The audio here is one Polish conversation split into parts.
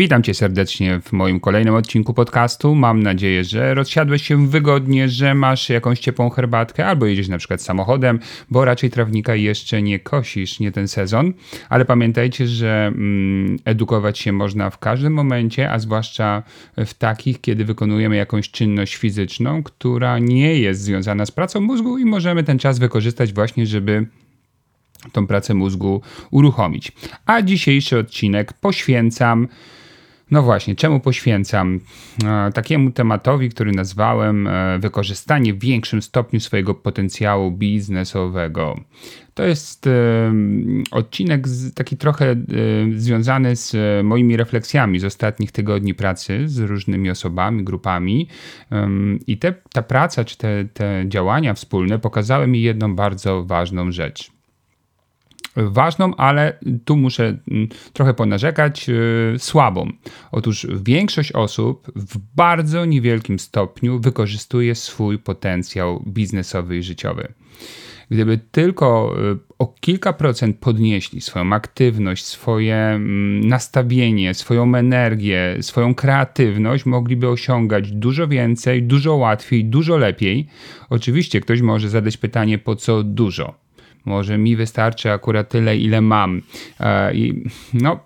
Witam Cię serdecznie w moim kolejnym odcinku podcastu. Mam nadzieję, że rozsiadłeś się wygodnie, że masz jakąś ciepłą herbatkę albo jedziesz na przykład samochodem, bo raczej trawnika jeszcze nie kosisz, nie ten sezon. Ale pamiętajcie, że mm, edukować się można w każdym momencie, a zwłaszcza w takich, kiedy wykonujemy jakąś czynność fizyczną, która nie jest związana z pracą mózgu i możemy ten czas wykorzystać właśnie, żeby tą pracę mózgu uruchomić. A dzisiejszy odcinek poświęcam. No właśnie, czemu poświęcam? E, takiemu tematowi, który nazwałem e, wykorzystanie w większym stopniu swojego potencjału biznesowego. To jest e, odcinek taki trochę związany z moimi refleksjami z ostatnich tygodni pracy z różnymi osobami, grupami. I te, ta praca czy te, te działania wspólne pokazały mi jedną bardzo ważną rzecz ważną, ale tu muszę mm, trochę ponarzekać, yy, słabą. Otóż większość osób w bardzo niewielkim stopniu wykorzystuje swój potencjał biznesowy i życiowy. Gdyby tylko y, o kilka procent podnieśli swoją aktywność, swoje mm, nastawienie, swoją energię, swoją kreatywność, mogliby osiągać dużo więcej, dużo łatwiej, dużo lepiej. Oczywiście ktoś może zadać pytanie, po co dużo? Może mi wystarczy akurat tyle, ile mam. E, I no,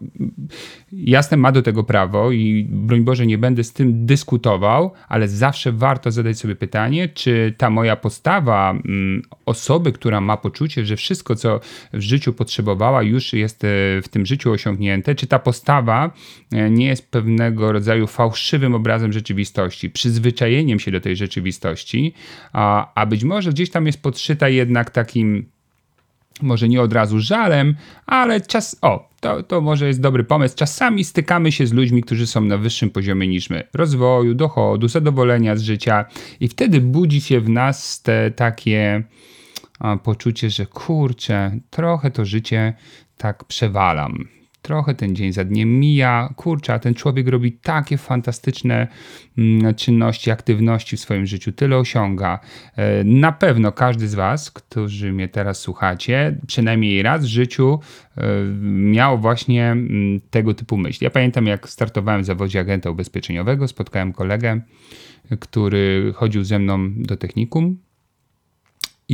jasne, ma do tego prawo i broń Boże, nie będę z tym dyskutował, ale zawsze warto zadać sobie pytanie, czy ta moja postawa mm, osoby, która ma poczucie, że wszystko, co w życiu potrzebowała, już jest e, w tym życiu osiągnięte, czy ta postawa e, nie jest pewnego rodzaju fałszywym obrazem rzeczywistości, przyzwyczajeniem się do tej rzeczywistości, a, być może gdzieś tam jest podszyta jednak takim może nie od razu żalem, ale czas. O, to, to może jest dobry pomysł. Czasami stykamy się z ludźmi, którzy są na wyższym poziomie niż my rozwoju, dochodu, zadowolenia z życia, i wtedy budzi się w nas te takie a, poczucie, że kurczę, trochę to życie tak przewalam trochę ten dzień za dniem mija, kurczę, a ten człowiek robi takie fantastyczne mm, czynności, aktywności w swoim życiu, tyle osiąga. E, na pewno każdy z Was, którzy mnie teraz słuchacie, przynajmniej raz w życiu e, miał właśnie mm, tego typu myśli. Ja pamiętam, jak startowałem w zawodzie agenta ubezpieczeniowego, spotkałem kolegę, który chodził ze mną do technikum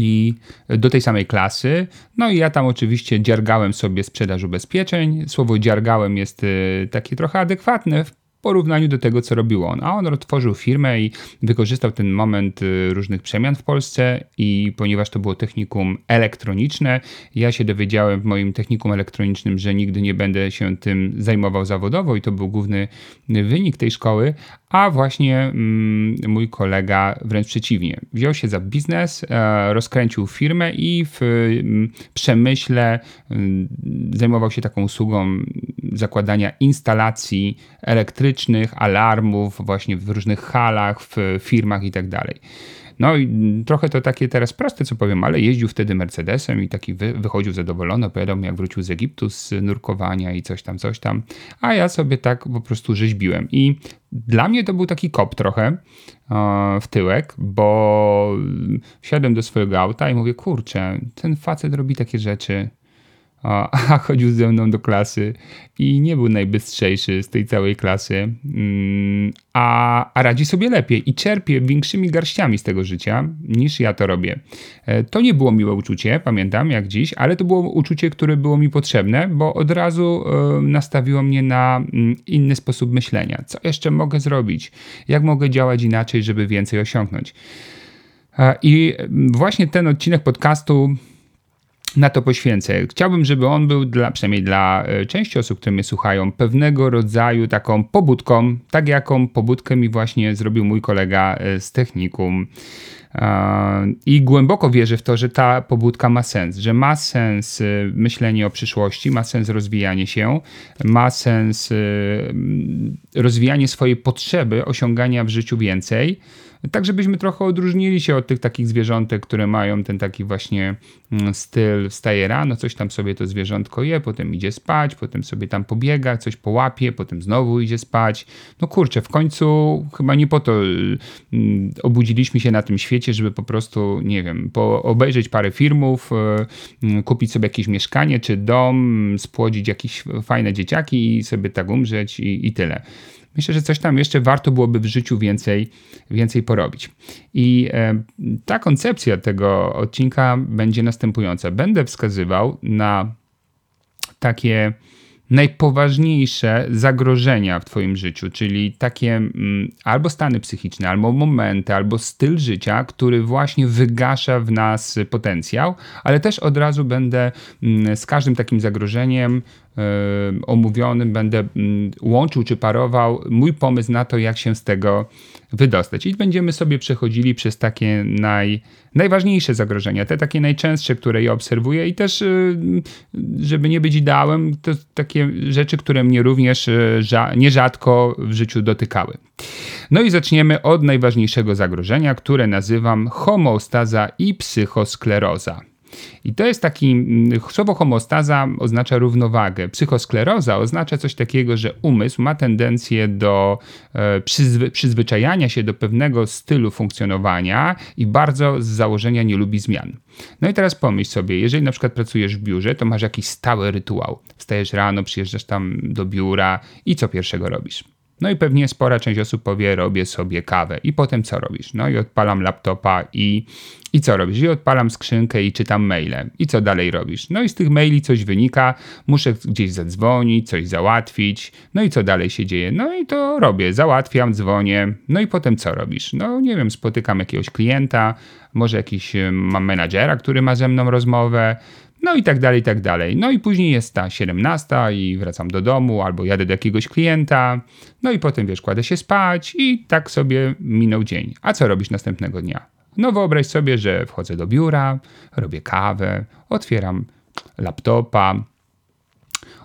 i do tej samej klasy. No i ja tam oczywiście dziergałem sobie sprzedaż ubezpieczeń. Słowo dziergałem jest y, takie trochę adekwatne w porównaniu do tego, co robił on. A on otworzył firmę i wykorzystał ten moment y, różnych przemian w Polsce i ponieważ to było technikum elektroniczne, ja się dowiedziałem w moim technikum elektronicznym, że nigdy nie będę się tym zajmował zawodowo i to był główny wynik tej szkoły, a właśnie mm, mój kolega wręcz przeciwnie. Wziął się za biznes, e, rozkręcił firmę i w mm, przemyśle mm, zajmował się taką usługą zakładania instalacji elektrycznych, alarmów właśnie w różnych halach, w firmach i tak dalej. No i trochę to takie teraz proste, co powiem, ale jeździł wtedy Mercedesem i taki wy, wychodził zadowolony, opowiadał mi, jak wrócił z Egiptu z nurkowania i coś tam, coś tam. A ja sobie tak po prostu rzeźbiłem. I dla mnie to był taki kop trochę e, w tyłek, bo wsiadłem do swojego auta i mówię, kurczę, ten facet robi takie rzeczy, a chodził ze mną do klasy i nie był najbystrzejszy z tej całej klasy, mm, a, a radzi sobie lepiej i czerpie większymi garściami z tego życia niż ja to robię. E, to nie było miłe uczucie, pamiętam jak dziś, ale to było uczucie, które było mi potrzebne, bo od razu nastawiło mnie na mm, inny sposób myślenia. Co jeszcze mogę zrobić? Jak mogę działać inaczej, żeby więcej osiągnąć? E, I właśnie ten odcinek podcastu na to poświęcę. Chciałbym, żeby on był, dla, przynajmniej dla e, części osób, które mnie słuchają, pewnego rodzaju taką pobudką, tak jaką pobudkę mi właśnie zrobił mój kolega e, z technikum. I głęboko wierzę w to, że ta pobudka ma sens, że ma sens myślenie o przyszłości, ma sens rozwijanie się, ma sens rozwijanie swojej potrzeby osiągania w życiu więcej tak żebyśmy trochę odróżnili się od tych takich zwierzątek, które mają ten taki właśnie mm, styl, wstaje rano, coś tam sobie to zwierzątko je, potem idzie spać, potem sobie tam pobiega, coś połapie, potem znowu idzie spać. No kurczę, w końcu chyba nie po to y, mm, obudziliśmy się na tym świecie, żeby po prostu, nie wiem, po, obejrzeć parę filmów, y, kupić sobie jakieś mieszkanie czy dom, spłodzić jakieś fajne dzieciaki i sobie tak umrzeć i, i tyle myślę, że coś tam jeszcze warto byłoby w życiu więcej, więcej porobić. I e, ta koncepcja tego odcinka będzie następująca. Będę wskazywał na takie najpoważniejsze zagrożenia w Twoim życiu, czyli takie mm, albo stany psychiczne, albo momenty, albo styl życia, który właśnie wygasza w nas potencjał, ale też od razu będę mm, z każdym takim zagrożeniem omówionym będę mm, łączył czy parował mój pomysł na to, jak się z tego wydostać. I będziemy sobie przechodzili przez takie naj, najważniejsze zagrożenia, te takie najczęstsze, które ja obserwuję i też, y, żeby nie być ideałem, to takie rzeczy, które mnie również y, nierzadko w życiu dotykały. No i zaczniemy od najważniejszego zagrożenia, które nazywam homeostaza i psychoskleroza. I to jest taki, mm, słowo homostaza oznacza równowagę. Psychoskleroza oznacza coś takiego, że umysł ma tendencję do e, przyzwy, przyzwyczajania się do pewnego stylu funkcjonowania i bardzo z założenia nie lubi zmian. No i teraz pomyśl sobie, jeżeli na przykład pracujesz w biurze, to masz jakiś stały rytuał. Wstajesz rano, przyjeżdżasz tam do biura i co pierwszego robisz? No i pewnie spora część osób powie, robię sobie kawę. I potem co robisz? No i odpalam laptopa i, i co robisz? I odpalam skrzynkę i czytam maile. I co dalej robisz? No i z tych maili coś wynika, muszę gdzieś zadzwonić, coś załatwić. No i co dalej się dzieje? No i to robię, załatwiam, dzwonię. No i potem co robisz? No nie wiem, spotykam jakiegoś klienta, może jakiś mam menadżera, który ma ze mną rozmowę, no i tak dalej, i tak dalej. No i później jest ta 17 i wracam do domu albo jadę do jakiegoś klienta. No i potem wiesz, kładę się spać i tak sobie minął dzień. A co robisz następnego dnia? No wyobraź sobie, że wchodzę do biura, robię kawę, otwieram laptopa,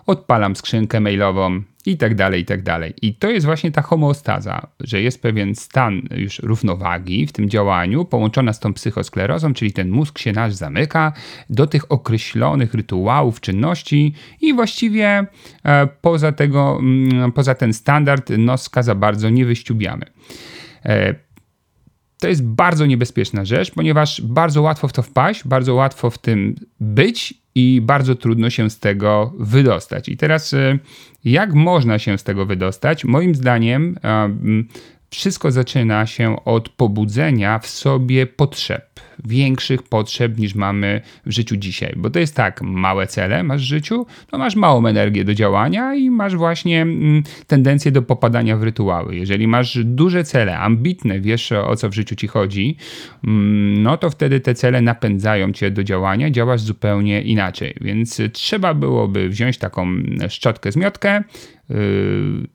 odpalam skrzynkę mailową i tak dalej, i tak dalej. I to jest właśnie ta homeostaza, że jest pewien stan już równowagi w tym działaniu, połączona z tą psychosklerozą, czyli ten mózg się nasz zamyka do tych określonych rytuałów, czynności i właściwie e, poza, tego, mm, poza ten standard noska za bardzo nie wyściubiamy. E, to jest bardzo niebezpieczna rzecz, ponieważ bardzo łatwo w to wpaść, bardzo łatwo w tym być i bardzo trudno się z tego wydostać. I teraz, e, jak można się z tego wydostać? Moim zdaniem, wszystko zaczyna się od pobudzenia w sobie potrzeb większych potrzeb niż mamy w życiu dzisiaj. Bo to jest tak, małe cele masz w życiu, to masz małą energię do działania i masz właśnie mm, tendencję do popadania w rytuały. Jeżeli masz duże cele, ambitne, wiesz o co w życiu ci chodzi, mm, no to wtedy te cele napędzają cię do działania, działasz zupełnie inaczej. Więc trzeba byłoby wziąć taką szczotkę, zmiotkę,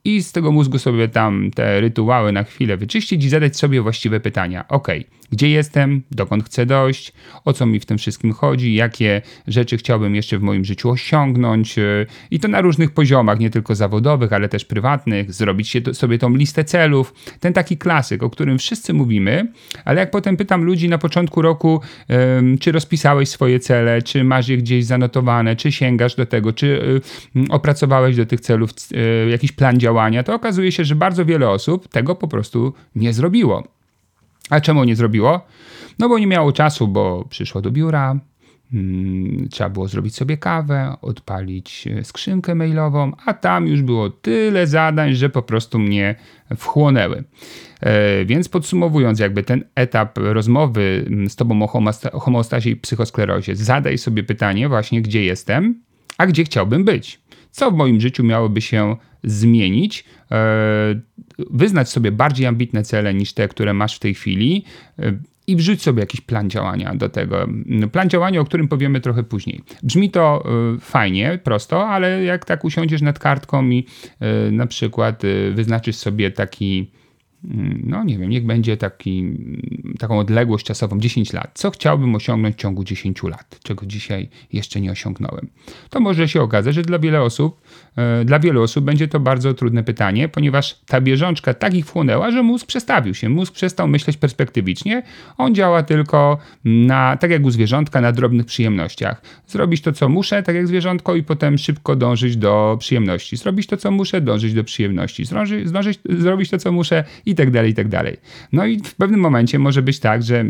i z tego mózgu sobie tam te rytuały na chwilę wyczyścić i zadać sobie właściwe pytania. Ok, gdzie jestem, dokąd chcę dojść, o co mi w tym wszystkim chodzi, jakie rzeczy chciałbym jeszcze w moim życiu osiągnąć? Y, i to na różnych poziomach, nie tylko zawodowych, ale też prywatnych, zrobić sobie tą listę celów. Ten taki klasyk, o którym wszyscy mówimy, ale jak potem pytam ludzi na początku roku, czy rozpisałeś swoje cele, czy masz je gdzieś zanotowane, czy sięgasz do tego, czy y, opracowałeś do tych celów jakiś plan działania, to okazuje się, że bardzo wiele osób tego po prostu nie zrobiło. A czemu nie zrobiło? No bo nie miało czasu, bo przyszło do biura, hmm, trzeba było zrobić sobie kawę, odpalić e, skrzynkę mailową, a tam już było tyle zadań, że po prostu mnie wchłonęły. E, więc podsumowując, jakby ten etap rozmowy mm, z Tobą o homostazie i psychosklerozie, zadaj sobie pytanie właśnie, gdzie jestem, a gdzie chciałbym być. Co w moim życiu miałoby się zmienić, e, wyznać sobie bardziej ambitne cele niż te, które masz w tej chwili e, i wrzuć sobie jakiś plan działania do tego. Plan działania, o którym powiemy trochę później. Brzmi to y, fajnie, prosto, ale jak tak usiądziesz nad kartką i na przykład wyznaczysz sobie taki Mm, no nie wiem, niech będzie taki, taką odległość czasową 10 lat. Co chciałbym osiągnąć w ciągu 10 lat, czego dzisiaj jeszcze nie osiągnąłem? To może się okazać, że dla wiele osób, e, dla wielu osób będzie to bardzo trudne pytanie, ponieważ ta bieżączka tak ich wchłonęła, że mózg przestawił się. Mózg przestał myśleć perspektywicznie. On działa tylko na, tak jak u zwierzątka, na drobnych przyjemnościach. Zrobić to, co muszę, tak jak zwierzątko, i potem szybko dążyć do przyjemności. Zrobić to, co muszę, dążyć do przyjemności. Zdążyć, zdążyć, zrobić to, co muszę i tak dalej, i tak dalej. No i w pewnym momencie może być tak, że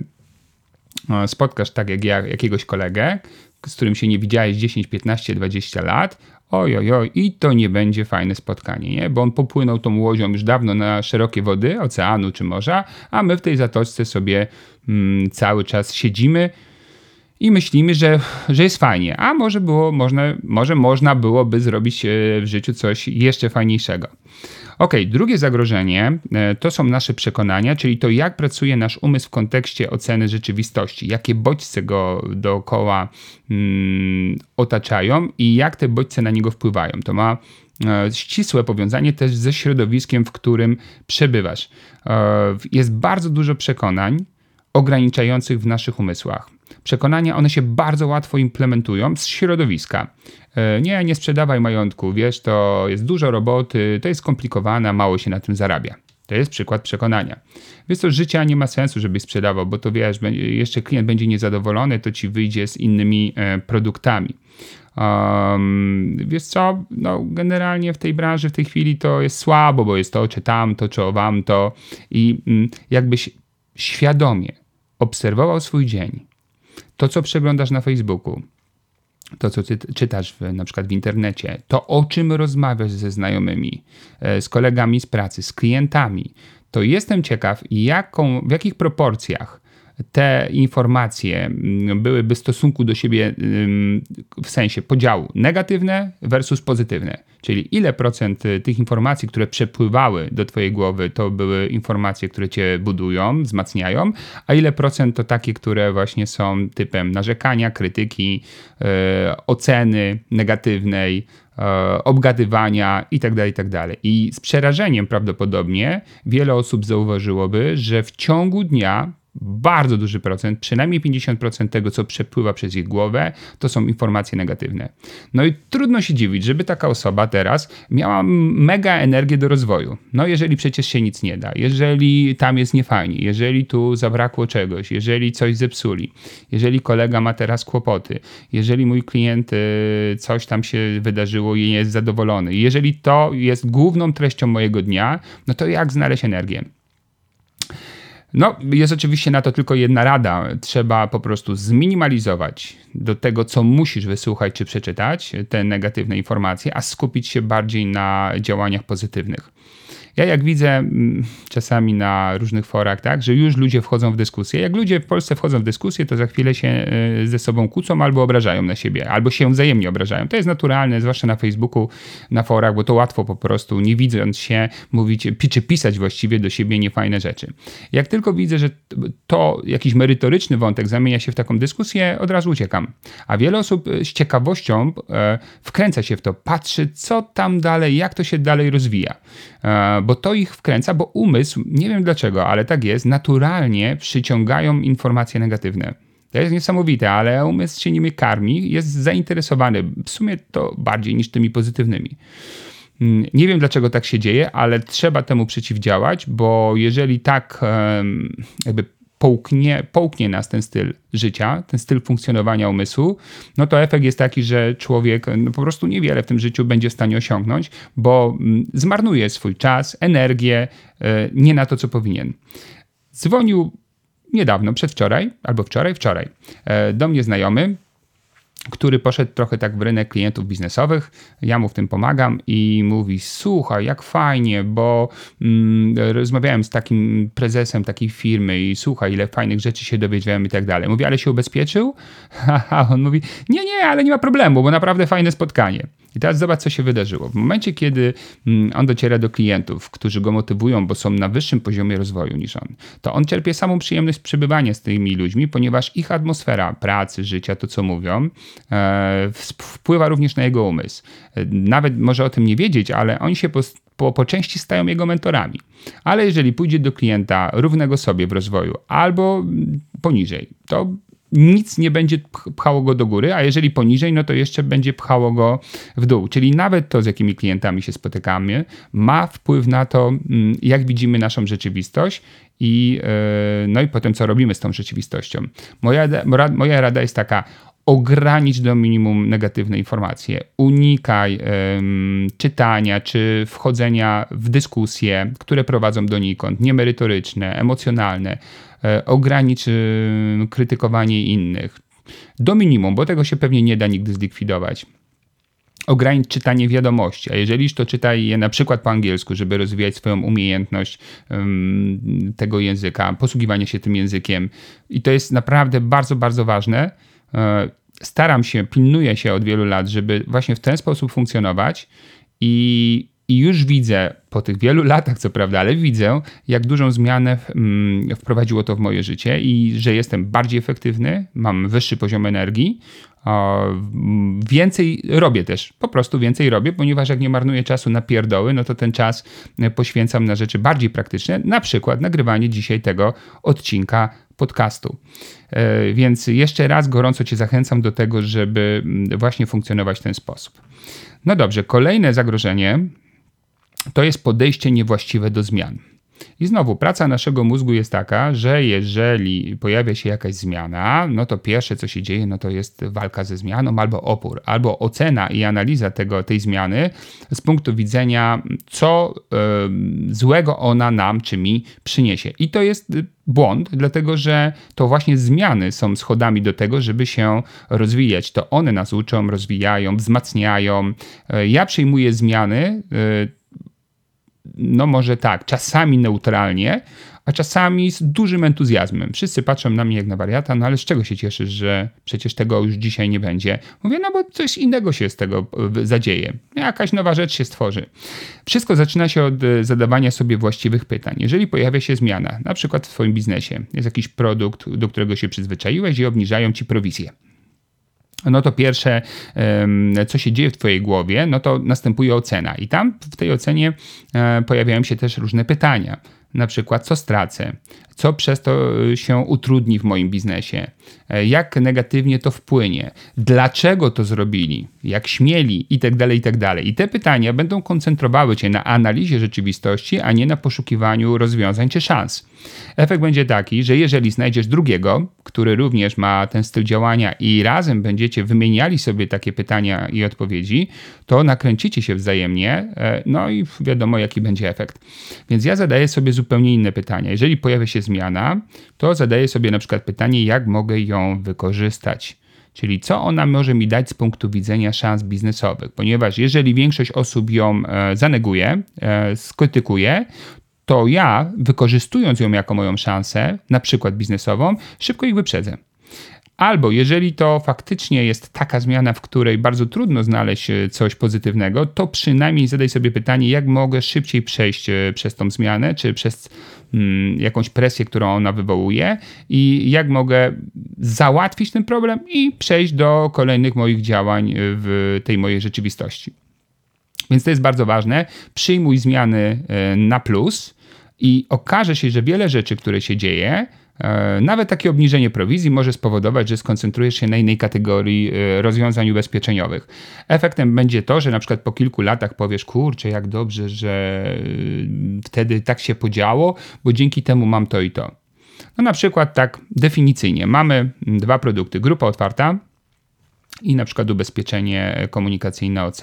spotkasz tak jak ja jakiegoś kolegę, z którym się nie widziałeś 10, 15, 20 lat, oj, oj, oj, i to nie będzie fajne spotkanie, nie? Bo on popłynął tą łodzią już dawno na szerokie wody oceanu czy morza, a my w tej zatoczce sobie mm, cały czas siedzimy i myślimy, że, że jest fajnie, a może było, można, może można byłoby zrobić e, w życiu coś jeszcze fajniejszego. Ok, drugie zagrożenie e, to są nasze przekonania, czyli to, jak pracuje nasz umysł w kontekście oceny rzeczywistości, jakie bodźce go dookoła mm, otaczają i jak te bodźce na niego wpływają. To ma e, ścisłe powiązanie też ze środowiskiem, w którym przebywasz. Jest bardzo dużo przekonań ograniczających w naszych umysłach. Przekonania, one się bardzo łatwo implementują z środowiska. E, nie, nie sprzedawaj majątku, wiesz, to jest dużo roboty, to jest skomplikowane, mało się na tym zarabia. To jest przykład przekonania. Wiesz to życia nie ma sensu, żebyś sprzedawał, bo to wiesz, jeszcze klient będzie niezadowolony, to ci wyjdzie z innymi e, produktami. Um, wiesz co, no generalnie w tej branży w tej chwili to jest słabo, bo jest to czy tamto, czy owamto i mm, jakbyś świadomie obserwował swój dzień, to co przeglądasz na Facebooku, to, co czytasz w, na przykład w internecie, to o czym rozmawiasz ze znajomymi, e, z kolegami z pracy, z klientami, to jestem ciekaw, jaką, w jakich proporcjach te informacje mm, byłyby w stosunku do siebie w sensie podziału negatywne versus pozytywne. Czyli ile procent y, tych informacji, które przepływały do Twojej głowy, to były informacje, które Cię budują, wzmacniają, a ile procent to takie, które właśnie są typem narzekania, krytyki, yy, oceny negatywnej, e, obgadywania itd., tak itd. Tak I z przerażeniem prawdopodobnie wiele osób zauważyłoby, że w ciągu dnia bardzo duży procent, przynajmniej 50% tego, co przepływa przez ich głowę, to są informacje negatywne. No i trudno się dziwić, żeby taka osoba teraz miała mega energię do rozwoju. No jeżeli przecież się nic nie da, jeżeli tam jest niefajnie, jeżeli tu zabrakło czegoś, jeżeli coś zepsuli, jeżeli kolega ma teraz kłopoty, jeżeli mój klient y, coś tam się wydarzyło i jest zadowolony, jeżeli to jest główną treścią mojego dnia, no to jak znaleźć energię? No, jest oczywiście na to tylko jedna rada. Trzeba po prostu zminimalizować do tego, co musisz wysłuchać czy przeczytać, te negatywne informacje, a skupić się bardziej na działaniach pozytywnych. Ja jak widzę mm, czasami na różnych forach, tak, że już ludzie wchodzą w dyskusję. Jak ludzie w Polsce wchodzą w dyskusję, to za chwilę się e, ze sobą kłócą albo obrażają na siebie, albo się wzajemnie obrażają. To jest naturalne, zwłaszcza na Facebooku, na forach, bo to łatwo po prostu, nie widząc się, mówić, czy pisać właściwie do siebie niefajne rzeczy. Jak tylko widzę, że to jakiś merytoryczny wątek zamienia się w taką dyskusję, od razu uciekam. A wiele osób e, z ciekawością e, wkręca się w to, patrzy, co tam dalej, jak to się dalej rozwija bo to ich wkręca, bo umysł, nie wiem dlaczego, ale tak jest, naturalnie przyciągają informacje negatywne. To jest niesamowite, ale umysł się nimi karmi, jest zainteresowany w sumie to bardziej niż tymi pozytywnymi. Mm, nie wiem dlaczego tak się dzieje, ale trzeba temu przeciwdziałać, bo jeżeli tak jakby połknie, połknie nas ten styl życia, ten styl funkcjonowania umysłu, no to efekt jest taki, że człowiek no po prostu niewiele w tym życiu będzie w stanie osiągnąć, bo mm, zmarnuje swój czas, energię, e, nie na to, co powinien. Dzwonił niedawno, przedwczoraj, albo wczoraj, wczoraj, e, do mnie znajomy, który poszedł trochę tak w rynek klientów biznesowych. Ja mu w tym pomagam i mówi: Słuchaj, jak fajnie, bo mm, rozmawiałem z takim prezesem takiej firmy i słuchaj, ile fajnych rzeczy się dowiedziałem i tak dalej. Mówi, ale się ubezpieczył? A on mówi: Nie, nie, ale nie ma problemu, bo naprawdę fajne spotkanie. I teraz zobacz, co się wydarzyło. W momencie, kiedy mm, on dociera do klientów, którzy go motywują, bo są na wyższym poziomie rozwoju niż on, to on czerpie samą przyjemność przebywania z tymi ludźmi, ponieważ ich atmosfera pracy, życia, to co mówią, e, wpływa również na jego umysł. Nawet może o tym nie wiedzieć, ale oni się po, po, po części stają jego mentorami. Ale jeżeli pójdzie do klienta równego sobie w rozwoju albo mm, poniżej, to nic nie będzie pchało go do góry, a jeżeli poniżej, no to jeszcze będzie pchało go w dół. Czyli nawet to, z jakimi klientami się spotykamy, ma wpływ na to, mm, jak widzimy naszą rzeczywistość i, e, no i potem, co robimy z tą rzeczywistością. Moja, moja rada jest taka, ogranicz do minimum negatywne informacje. Unikaj um, czytania czy wchodzenia w dyskusje, które prowadzą donikąd, niemerytoryczne, emocjonalne. E, ogranicz e, krytykowanie innych do minimum, bo tego się pewnie nie da nigdy zlikwidować. Ogranicz czytanie wiadomości, a jeżeli to czytaj je na przykład po angielsku, żeby rozwijać swoją umiejętność um, tego języka, posługiwania się tym językiem. I to jest naprawdę bardzo, bardzo ważne. E, staram się, pilnuję się od wielu lat, żeby właśnie w ten sposób funkcjonować i i już widzę, po tych wielu latach co prawda, ale widzę, jak dużą zmianę mm, wprowadziło to w moje życie i że jestem bardziej efektywny, mam wyższy poziom energii, więcej robię też, po prostu więcej robię, ponieważ jak nie marnuję czasu na pierdoły, no to ten czas poświęcam na rzeczy bardziej praktyczne, na przykład nagrywanie dzisiaj tego odcinka podcastu. E, więc jeszcze raz gorąco Cię zachęcam do tego, żeby mm, właśnie funkcjonować w ten sposób. No dobrze, kolejne zagrożenie to jest podejście niewłaściwe do zmian. I znowu, praca naszego mózgu jest taka, że jeżeli pojawia się jakaś zmiana, no to pierwsze, co się dzieje, no to jest walka ze zmianą albo opór, albo ocena i analiza tego, tej zmiany z punktu widzenia, co y, złego ona nam czy mi przyniesie. I to jest błąd, dlatego że to właśnie zmiany są schodami do tego, żeby się rozwijać. To one nas uczą, rozwijają, wzmacniają. E, ja przyjmuję zmiany. Y, no może tak, czasami neutralnie, a czasami z dużym entuzjazmem. Wszyscy patrzą na mnie jak na wariata, no ale z czego się cieszysz, że przecież tego już dzisiaj nie będzie? Mówię, no bo coś innego się z tego zadzieje. Jakaś nowa rzecz się stworzy. Wszystko zaczyna się od e, zadawania sobie właściwych pytań. Jeżeli pojawia się zmiana, na przykład w twoim biznesie, jest jakiś produkt, do którego się przyzwyczaiłeś i obniżają ci prowizję no to pierwsze, co się dzieje w Twojej głowie, no to następuje ocena. I tam w tej ocenie e, pojawiają się też różne pytania. Na przykład, co stracę, co przez to się utrudni w moim biznesie, e, jak negatywnie to wpłynie, dlaczego to zrobili, jak śmieli itd. Tak itd. Tak I te pytania będą koncentrowały się na analizie rzeczywistości, a nie na poszukiwaniu rozwiązań czy szans. Efekt będzie taki, że jeżeli znajdziesz drugiego, który również ma ten styl działania i razem będziecie wymieniali sobie takie pytania i odpowiedzi, to nakręcicie się wzajemnie, e, no i wiadomo, jaki będzie efekt. Więc ja zadaję sobie inne pytania. Jeżeli pojawia się zmiana, to zadaję sobie na przykład pytanie, jak mogę ją wykorzystać. Czyli co ona może mi dać z punktu widzenia szans biznesowych, ponieważ jeżeli większość osób ją e, zaneguje, e, skrytykuje, to ja, wykorzystując ją jako moją szansę, na przykład biznesową, szybko ich wyprzedzę. Albo jeżeli to faktycznie jest taka zmiana, w której bardzo trudno znaleźć e, coś pozytywnego, to przynajmniej zadaj sobie pytanie, jak mogę szybciej przejść e, przez tą zmianę, czy przez hmm, jakąś presję, którą ona wywołuje, i jak mogę załatwić ten problem i przejść do kolejnych moich działań w tej mojej rzeczywistości. Więc to jest bardzo ważne. Przyjmuj zmiany e, na plus i okaże się, że wiele rzeczy, które się dzieje, e, nawet takie obniżenie prowizji może spowodować, że skoncentrujesz się na innej kategorii e, rozwiązań ubezpieczeniowych. Efektem będzie to, że na przykład po kilku latach powiesz, kurczę, jak dobrze, że wtedy tak się podziało, bo dzięki temu mam to i to. No na przykład tak definicyjnie mamy dwa produkty, grupa otwarta i na przykład ubezpieczenie komunikacyjne OC.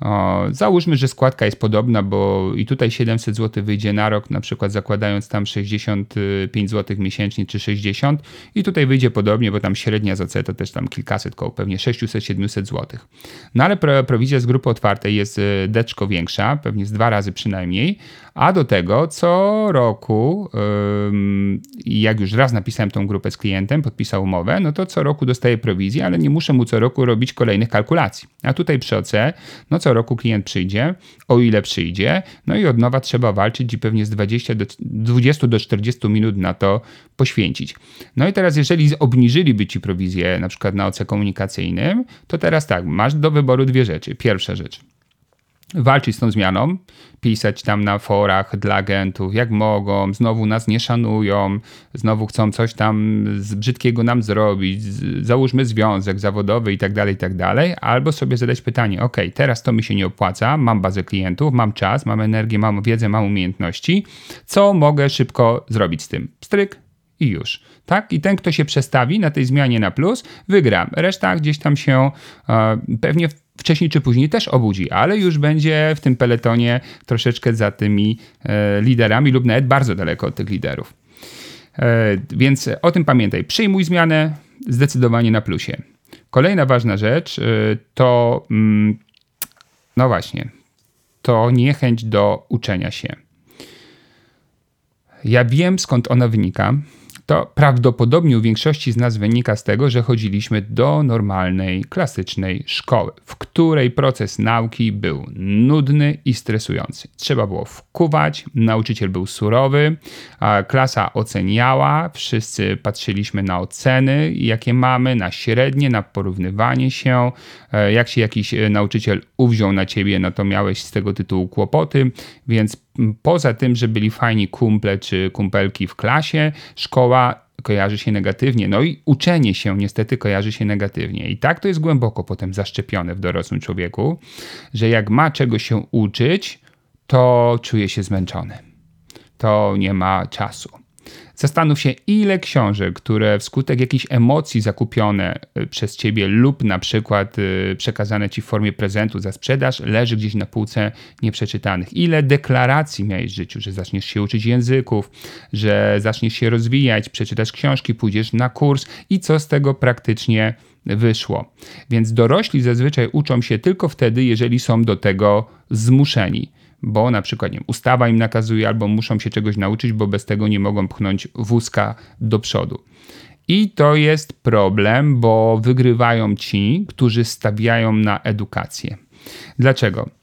O, załóżmy, że składka jest podobna, bo i tutaj 700 zł wyjdzie na rok, na przykład zakładając tam 65 zł miesięcznie czy 60 i tutaj wyjdzie podobnie, bo tam średnia za C to też tam kilkaset koło, pewnie 600-700 zł. No ale prowizja z grupy otwartej jest e, deczko większa, pewnie z dwa razy przynajmniej, A do tego co roku, jak już raz napisałem tą grupę z klientem, podpisał umowę, no to co roku dostaję prowizję, ale nie muszę mu co roku robić kolejnych kalkulacji. A tutaj przy OC, no co roku klient przyjdzie, o ile przyjdzie, no i od nowa trzeba walczyć i pewnie z 20 do, 20 do 40 minut na to poświęcić. No i teraz, jeżeli obniżyliby ci prowizję na przykład na OC komunikacyjnym, to teraz tak, masz do wyboru dwie rzeczy. Pierwsza rzecz walczyć z tą zmianą, pisać tam na forach dla agentów, jak mogą, znowu nas nie szanują, znowu chcą coś tam z brzydkiego nam zrobić, załóżmy związek zawodowy i tak dalej, i tak dalej, albo sobie zadać pytanie, ok, teraz to mi się nie opłaca, mam bazę klientów, mam czas, mam energię, mam wiedzę, mam umiejętności, co mogę szybko zrobić z tym? Stryk i już. Tak? I ten, kto się przestawi na tej zmianie na plus, wygra. Reszta gdzieś tam się e, pewnie wcześniej czy później też obudzi, ale już będzie w tym peletonie troszeczkę za tymi e, liderami lub nawet bardzo daleko od tych liderów. E, więc o tym pamiętaj. Przyjmuj zmianę zdecydowanie na plusie. Kolejna ważna rzecz e, to, mm, no właśnie, to niechęć do uczenia się. Ja wiem skąd ona wynika to prawdopodobnie u większości z nas wynika z tego, że chodziliśmy do normalnej, klasycznej szkoły, w której proces nauki był nudny i stresujący. Trzeba było wkuwać, nauczyciel był surowy, klasa oceniała, wszyscy patrzyliśmy na oceny, jakie mamy, na średnie, na porównywanie się. E, jak się jakiś e, nauczyciel uwziął na ciebie, no to miałeś z tego tytułu kłopoty, więc poza tym, że byli fajni kumple czy kumpelki w klasie, szkoła kojarzy się negatywnie. No i uczenie się niestety kojarzy się negatywnie. I tak to jest głęboko potem zaszczepione w dorosłym człowieku, że jak ma czego się uczyć, to czuje się zmęczony. To nie ma czasu. Zastanów się, ile książek, które wskutek jakichś emocji zakupione y, przez ciebie lub na przykład y, przekazane ci w formie prezentu za sprzedaż, leży gdzieś na półce nieprzeczytanych. Ile deklaracji miałeś w życiu, że zaczniesz się uczyć języków, że zaczniesz się rozwijać, przeczytasz książki, pójdziesz na kurs i co z tego praktycznie wyszło. Więc dorośli zazwyczaj uczą się tylko wtedy, jeżeli są do tego zmuszeni bo na przykład nie ustawa im nakazuje albo muszą się czegoś nauczyć, bo bez tego nie mogą pchnąć wózka do przodu. I to jest problem, bo wygrywają ci, którzy stawiają na edukację. Dlaczego?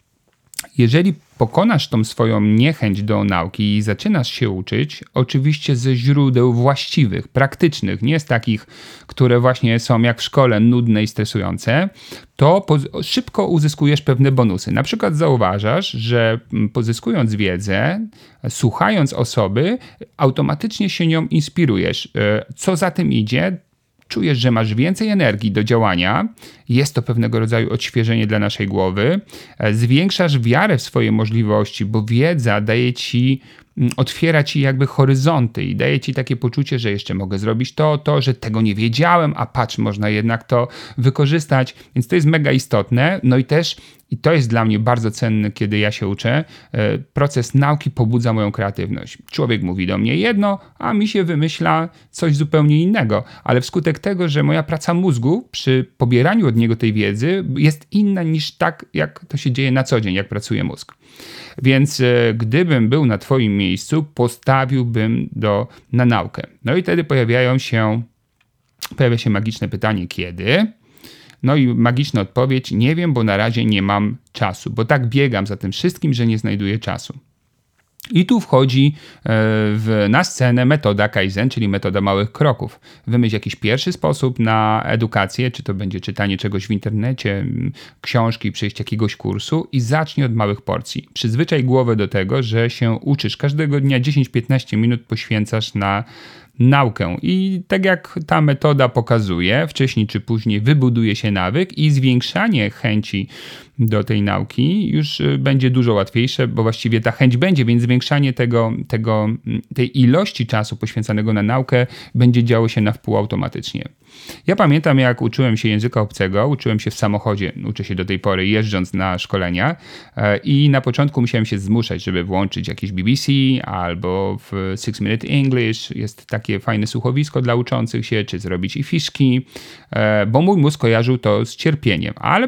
Jeżeli pokonasz tą swoją niechęć do nauki i zaczynasz się uczyć, oczywiście ze źródeł właściwych, praktycznych, nie z takich, które właśnie są jak w szkole nudne i stresujące, to szybko uzyskujesz pewne bonusy. Na przykład zauważasz, że pozyskując wiedzę, słuchając osoby, automatycznie się nią inspirujesz. E, co za tym idzie, czujesz, że masz więcej energii do działania, jest to pewnego rodzaju odświeżenie dla naszej głowy, e, zwiększasz wiarę w swoje możliwości, bo wiedza daje ci mm, otwiera ci jakby horyzonty i daje ci takie poczucie, że jeszcze mogę zrobić to, to, że tego nie wiedziałem, a patrz, można jednak to wykorzystać. Więc to jest mega istotne. No i też i to jest dla mnie bardzo cenne, kiedy ja się uczę. E, proces nauki pobudza moją kreatywność. Człowiek mówi do mnie jedno, a mi się wymyśla coś zupełnie innego, ale wskutek tego, że moja praca mózgu przy pobieraniu od niego tej wiedzy jest inna niż tak, jak to się dzieje na co dzień, jak pracuje mózg. Więc e, gdybym był na Twoim miejscu, postawiłbym do, na naukę. No i wtedy pojawiają się, pojawia się magiczne pytanie, kiedy? No i magiczna odpowiedź: Nie wiem, bo na razie nie mam czasu, bo tak biegam za tym wszystkim, że nie znajduję czasu. I tu wchodzi e, w, na scenę metoda Kaizen, czyli metoda małych kroków. Wymyśl jakiś pierwszy sposób na edukację, czy to będzie czytanie czegoś w internecie, książki, przejść jakiegoś kursu i zacznij od małych porcji. Przyzwyczaj głowę do tego, że się uczysz. Każdego dnia 10-15 minut poświęcasz na naukę. I tak jak ta metoda pokazuje, wcześniej czy później wybuduje się nawyk i zwiększanie chęci do tej nauki już y, będzie dużo łatwiejsze, bo właściwie ta chęć będzie, więc zwiększanie tego, tego, tej ilości czasu poświęcanego na naukę będzie działo się na wpół automatycznie. Ja pamiętam, jak uczyłem się języka obcego, uczyłem się w samochodzie, uczę się do tej pory jeżdżąc na szkolenia e, i na początku musiałem się zmuszać, żeby włączyć jakieś BBC albo w Six Minute English, jest takie fajne słuchowisko dla uczących się, czy zrobić i fiszki, e, bo mój mózg kojarzył to z cierpieniem, ale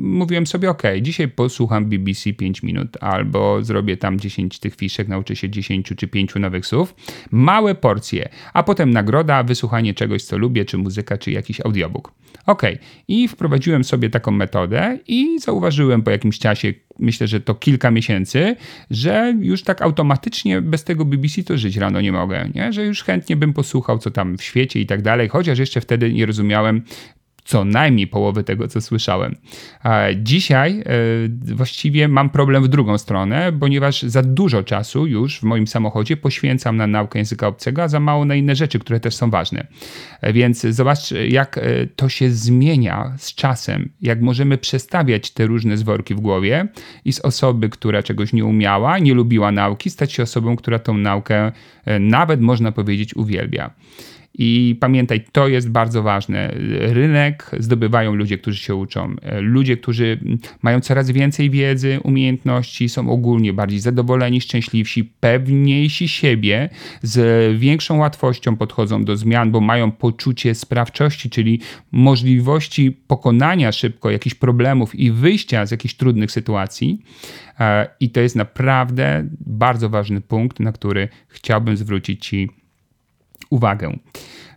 mówiłem sobie, ok, dzisiaj posłucham BBC 5 minut albo zrobię tam 10 tych fiszek, nauczę się 10 czy 5 nowych słów. Małe porcje, a potem nagroda, wysłuchanie czegoś, co lubię, czy muzyka, czy jakiś audiobook. Ok, i wprowadziłem sobie taką metodę i zauważyłem po jakimś czasie, myślę, że to kilka miesięcy, że już tak automatycznie bez tego BBC to żyć rano nie mogę, nie? że już chętnie bym posłuchał, co tam w świecie i tak dalej, chociaż jeszcze wtedy nie rozumiałem co najmniej połowy tego, co słyszałem. Dzisiaj e, właściwie mam problem w drugą stronę, ponieważ za dużo czasu już w moim samochodzie poświęcam na naukę języka obcego, a za mało na inne rzeczy, które też są ważne. E, więc zobacz, jak e, to się zmienia z czasem, jak możemy przestawiać te różne zworki w głowie i z osoby, która czegoś nie umiała, nie lubiła nauki, stać się osobą, która tą naukę nawet można powiedzieć uwielbia. I pamiętaj, to jest bardzo ważne. Rynek zdobywają ludzie, którzy się uczą. Ludzie, którzy mają coraz więcej wiedzy, umiejętności, są ogólnie bardziej zadowoleni, szczęśliwsi, pewniejsi siebie, z większą łatwością podchodzą do zmian, bo mają poczucie sprawczości, czyli możliwości pokonania szybko jakichś problemów i wyjścia z jakichś trudnych sytuacji. E, I to jest naprawdę bardzo ważny punkt, na który chciałbym zwrócić Ci uwagę.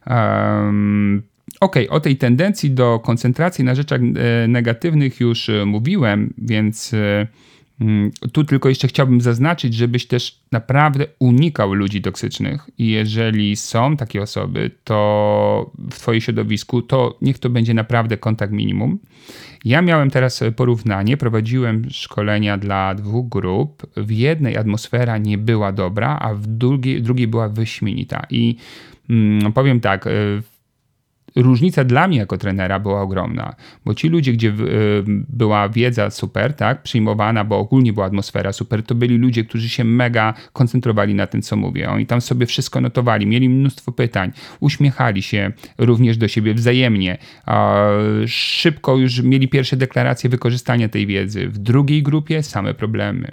Um, OK, o tej tendencji do koncentracji na rzeczach e, negatywnych już e, mówiłem, więc e, tu tylko jeszcze chciałbym zaznaczyć, żebyś też naprawdę unikał ludzi toksycznych. I jeżeli są takie osoby, to w Twoim środowisku, to niech to będzie naprawdę kontakt minimum. Ja miałem teraz porównanie, prowadziłem szkolenia dla dwóch grup. W jednej atmosfera nie była dobra, a w drugiej, drugiej była wyśmienita. I Mm, powiem tak, e, różnica dla mnie jako trenera była ogromna, bo ci ludzie, gdzie e, była wiedza super, tak, przyjmowana, bo ogólnie była atmosfera super, to byli ludzie, którzy się mega koncentrowali na tym, co mówię. Oni tam sobie wszystko notowali, mieli mnóstwo pytań, uśmiechali się również do siebie wzajemnie, szybko już mieli pierwsze deklaracje wykorzystania tej wiedzy. W drugiej grupie same problemy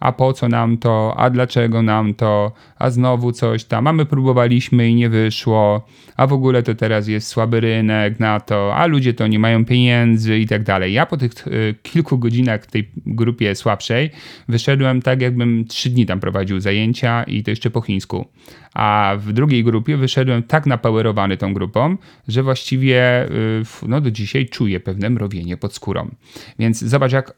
a po co nam to, a dlaczego nam to, a znowu coś tam, a my próbowaliśmy i nie wyszło, a w ogóle to teraz jest słaby rynek na to, a ludzie to nie mają pieniędzy i tak dalej. Ja po tych y, kilku godzinach w tej grupie słabszej wyszedłem tak, jakbym trzy dni tam prowadził zajęcia i to jeszcze po chińsku. A w drugiej grupie wyszedłem tak napowerowany tą grupą, że właściwie y, no, do dzisiaj czuję pewne mrowienie pod skórą. Więc zobacz, jak,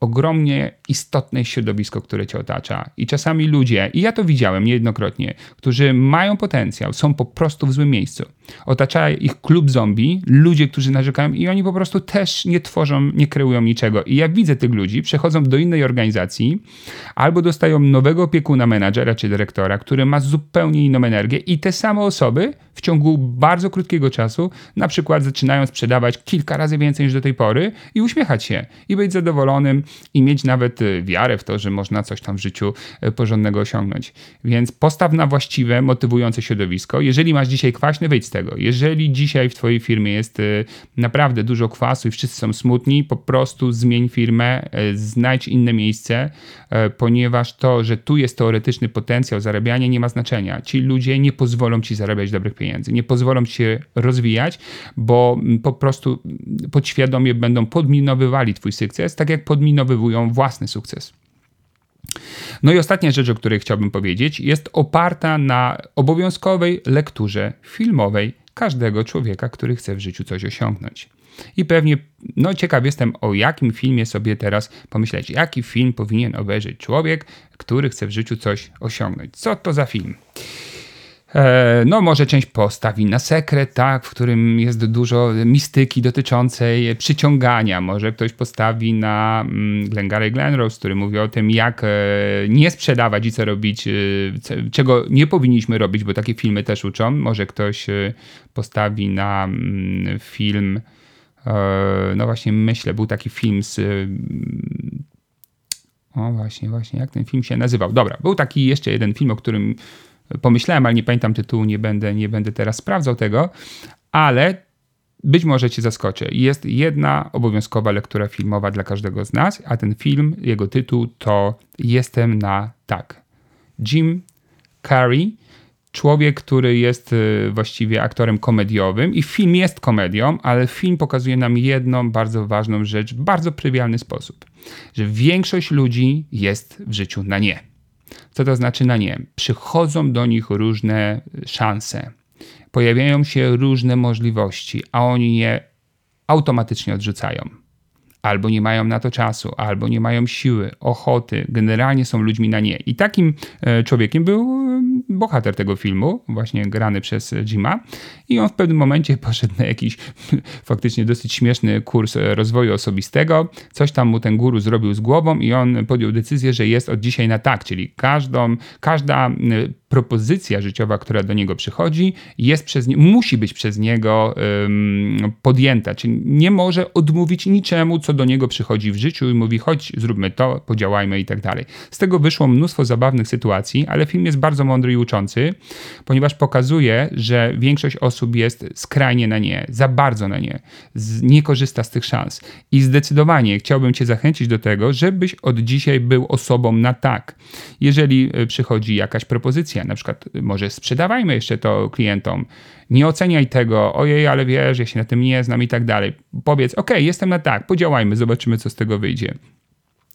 ogromnie istotne środowisko, które cię otacza. I czasami ludzie, i ja to widziałem niejednokrotnie, którzy mają potencjał, są po prostu w złym miejscu. Otacza ich klub zombie, ludzie, którzy narzekają i oni po prostu też nie tworzą, nie kreują niczego. I ja widzę tych ludzi, przechodzą do innej organizacji albo dostają nowego opiekuna, menadżera czy dyrektora, który ma zupełnie inną energię i te same osoby w ciągu bardzo krótkiego czasu na przykład zaczynają sprzedawać kilka razy więcej niż do tej pory i uśmiechać się i być zadowolonym i mieć nawet y, wiarę w to, że można coś tam w życiu y, porządnego osiągnąć. Więc postaw na właściwe, motywujące środowisko. Jeżeli masz dzisiaj kwaśny, wyjdź z tego. Jeżeli dzisiaj w twojej firmie jest y, naprawdę dużo kwasu i wszyscy są smutni, po prostu zmień firmę, znajdź inne miejsce, ponieważ to, że tu jest teoretyczny potencjał zarabiania nie ma znaczenia. Ci ludzie nie pozwolą ci zarabiać dobrych pieniędzy, nie pozwolą ci się rozwijać, bo mm, po prostu podświadomie będą podminowywali twój sukces, tak jak podminowywali odbudowywują własny sukces. No i ostatnia rzecz, o której chciałbym powiedzieć, jest oparta na obowiązkowej lekturze filmowej każdego człowieka, który chce w życiu coś osiągnąć. I pewnie, no ciekaw jestem, o jakim filmie sobie teraz pomyśleć. Jaki film powinien obejrzeć człowiek, który chce w życiu coś osiągnąć? Co to za film? E, no, może część postawi na sekret, tak, w którym jest dużo mistyki dotyczącej przyciągania. Może ktoś postawi na mm, Glengarry Glenrose, który mówi o tym, jak e, nie sprzedawać i co robić, e, czego nie powinniśmy robić, bo takie filmy też uczą. Może ktoś postawi na mm, film, no właśnie myślę, był taki film z o właśnie, właśnie, jak ten film się nazywał? Dobra, był taki jeszcze jeden film, o którym pomyślałem, ale nie pamiętam tytułu, nie będę, nie będę teraz sprawdzał tego, ale być może cię zaskoczę. Jest jedna obowiązkowa lektura filmowa dla każdego z nas, a ten film, jego tytuł to Jestem na tak. Jim Carrey człowiek, który jest y, właściwie aktorem komediowym i film jest komedią, ale film pokazuje nam jedną bardzo ważną rzecz w bardzo prywialny sposób, że większość ludzi jest w życiu na nie. Co to znaczy na nie? Przychodzą do nich różne szanse, pojawiają się różne możliwości, a oni je automatycznie odrzucają. Albo nie mają na to czasu, albo nie mają siły, ochoty, generalnie są ludźmi na nie. I takim e, człowiekiem był bohater tego filmu, właśnie grany przez Jima. I on w pewnym momencie poszedł na jakiś faktycznie dosyć śmieszny kurs rozwoju osobistego. Coś tam mu ten guru zrobił z głową i on podjął decyzję, że jest od dzisiaj na tak, czyli każdą, każda propozycja życiowa, która do niego przychodzi, jest przez nie, musi być przez niego um, podjęta. Czyli nie może odmówić niczemu, co do niego przychodzi w życiu i mówi, chodź, zróbmy to, podziałajmy i tak dalej. Z tego wyszło mnóstwo zabawnych sytuacji, ale film jest bardzo mądry i ponieważ pokazuje, że większość osób jest skrajnie na nie, za bardzo na nie, nie korzysta z tych szans. I zdecydowanie chciałbym Cię zachęcić do tego, żebyś od dzisiaj był osobą na tak. Jeżeli e, przychodzi jakaś propozycja, na przykład może sprzedawajmy jeszcze to klientom, nie oceniaj tego, ojej, ale wiesz, ja się na tym nie znam i tak dalej. Powiedz, ok, jestem na tak, podziałajmy, zobaczymy, co z tego wyjdzie.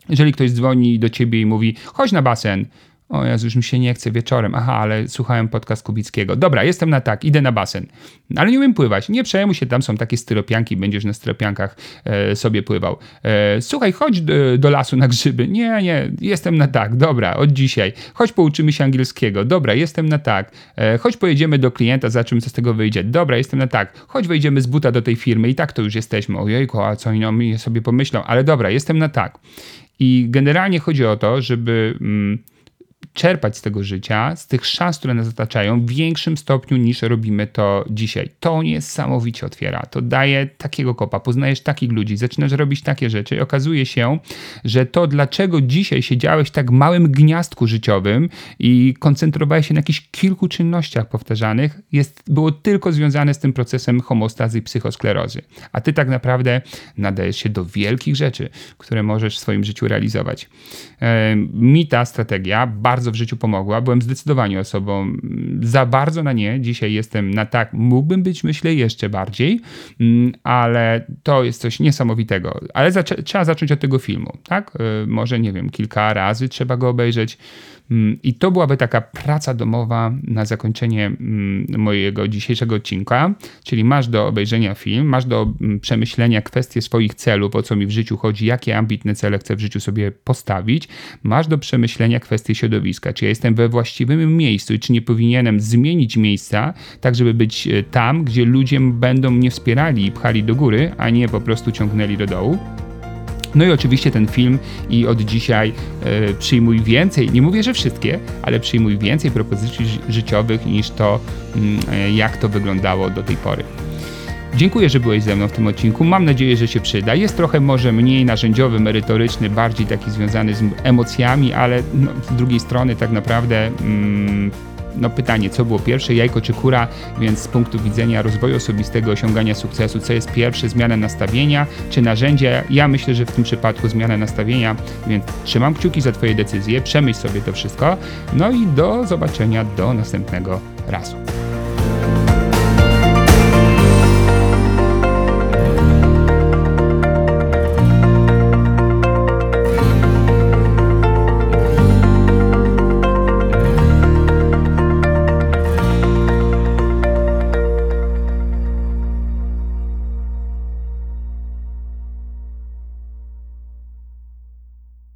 Jeżeli ktoś dzwoni do ciebie i mówi, chodź na basen, o Jezu, już mi się nie chce wieczorem. Aha, ale słuchałem podcast Kubickiego. Dobra, jestem na tak, idę na basen. Ale nie umiem pływać. Nie przejmuj się, tam są takie styropianki, będziesz na styropiankach e, sobie pływał. E, słuchaj, chodź do, do, lasu na grzyby. Nie, nie, jestem na tak. Dobra, od dzisiaj. Chodź pouczymy się angielskiego. Dobra, jestem na tak. E, chodź pojedziemy do klienta, zobaczymy, co z tego wyjdzie. Dobra, jestem na tak. Chodź wejdziemy z buta do tej firmy i tak to już jesteśmy. Ojejku, a co oni sobie pomyślą? Ale dobra, jestem na tak. I generalnie chodzi o to, żeby... Mm, czerpać z tego życia, z tych szans, które nas otaczają w większym stopniu niż robimy to dzisiaj. To niesamowicie otwiera, to daje takiego kopa, poznajesz takich ludzi, zaczynasz robić takie rzeczy i okazuje się, że to dlaczego dzisiaj siedziałeś w tak małym gniazdku życiowym i koncentrowałeś się na jakichś kilku czynnościach powtarzanych, jest, było tylko związane z tym procesem homostazy i psychosklerozy. A ty tak naprawdę nadajesz się do wielkich rzeczy, które możesz w swoim życiu realizować. Mi ta strategia bardzo w życiu pomogła. Byłem zdecydowanie osobą za bardzo na nie. Dzisiaj jestem na tak. Mógłbym być, myślę, jeszcze bardziej, ale to jest coś niesamowitego. Ale trzeba zacząć od tego filmu, tak? Y, może, nie wiem, kilka razy trzeba go obejrzeć. Mm, I to byłaby taka praca domowa na zakończenie mm, mojego dzisiejszego odcinka, czyli masz do obejrzenia film, masz do mm, przemyślenia kwestie swoich celów, o co mi w życiu chodzi, jakie ambitne cele chcę w życiu sobie postawić, masz do przemyślenia kwestie środowiska, czy ja jestem we właściwym miejscu i czy nie powinienem zmienić miejsca, tak żeby być e, tam, gdzie ludzie będą mnie wspierali i pchali do góry, a nie po prostu ciągnęli do dołu. No i oczywiście ten film i od dzisiaj e, przyjmuj więcej, nie mówię, że wszystkie, ale przyjmuj więcej propozycji życiowych niż to, e, jak to wyglądało do tej pory. Dziękuję, że byłeś ze mną w tym odcinku. Mam nadzieję, że się przyda. Jest trochę może mniej narzędziowy, merytoryczny, bardziej taki związany z emocjami, ale no, z drugiej strony tak naprawdę mm, no pytanie, co było pierwsze, jajko czy kura, więc z punktu widzenia rozwoju osobistego, osiągania sukcesu, co jest pierwsze, zmiana nastawienia czy narzędzie? Ja myślę, że w tym przypadku zmiana nastawienia, więc trzymam kciuki za Twoje decyzje, przemyśl sobie to wszystko, no i do zobaczenia do następnego razu.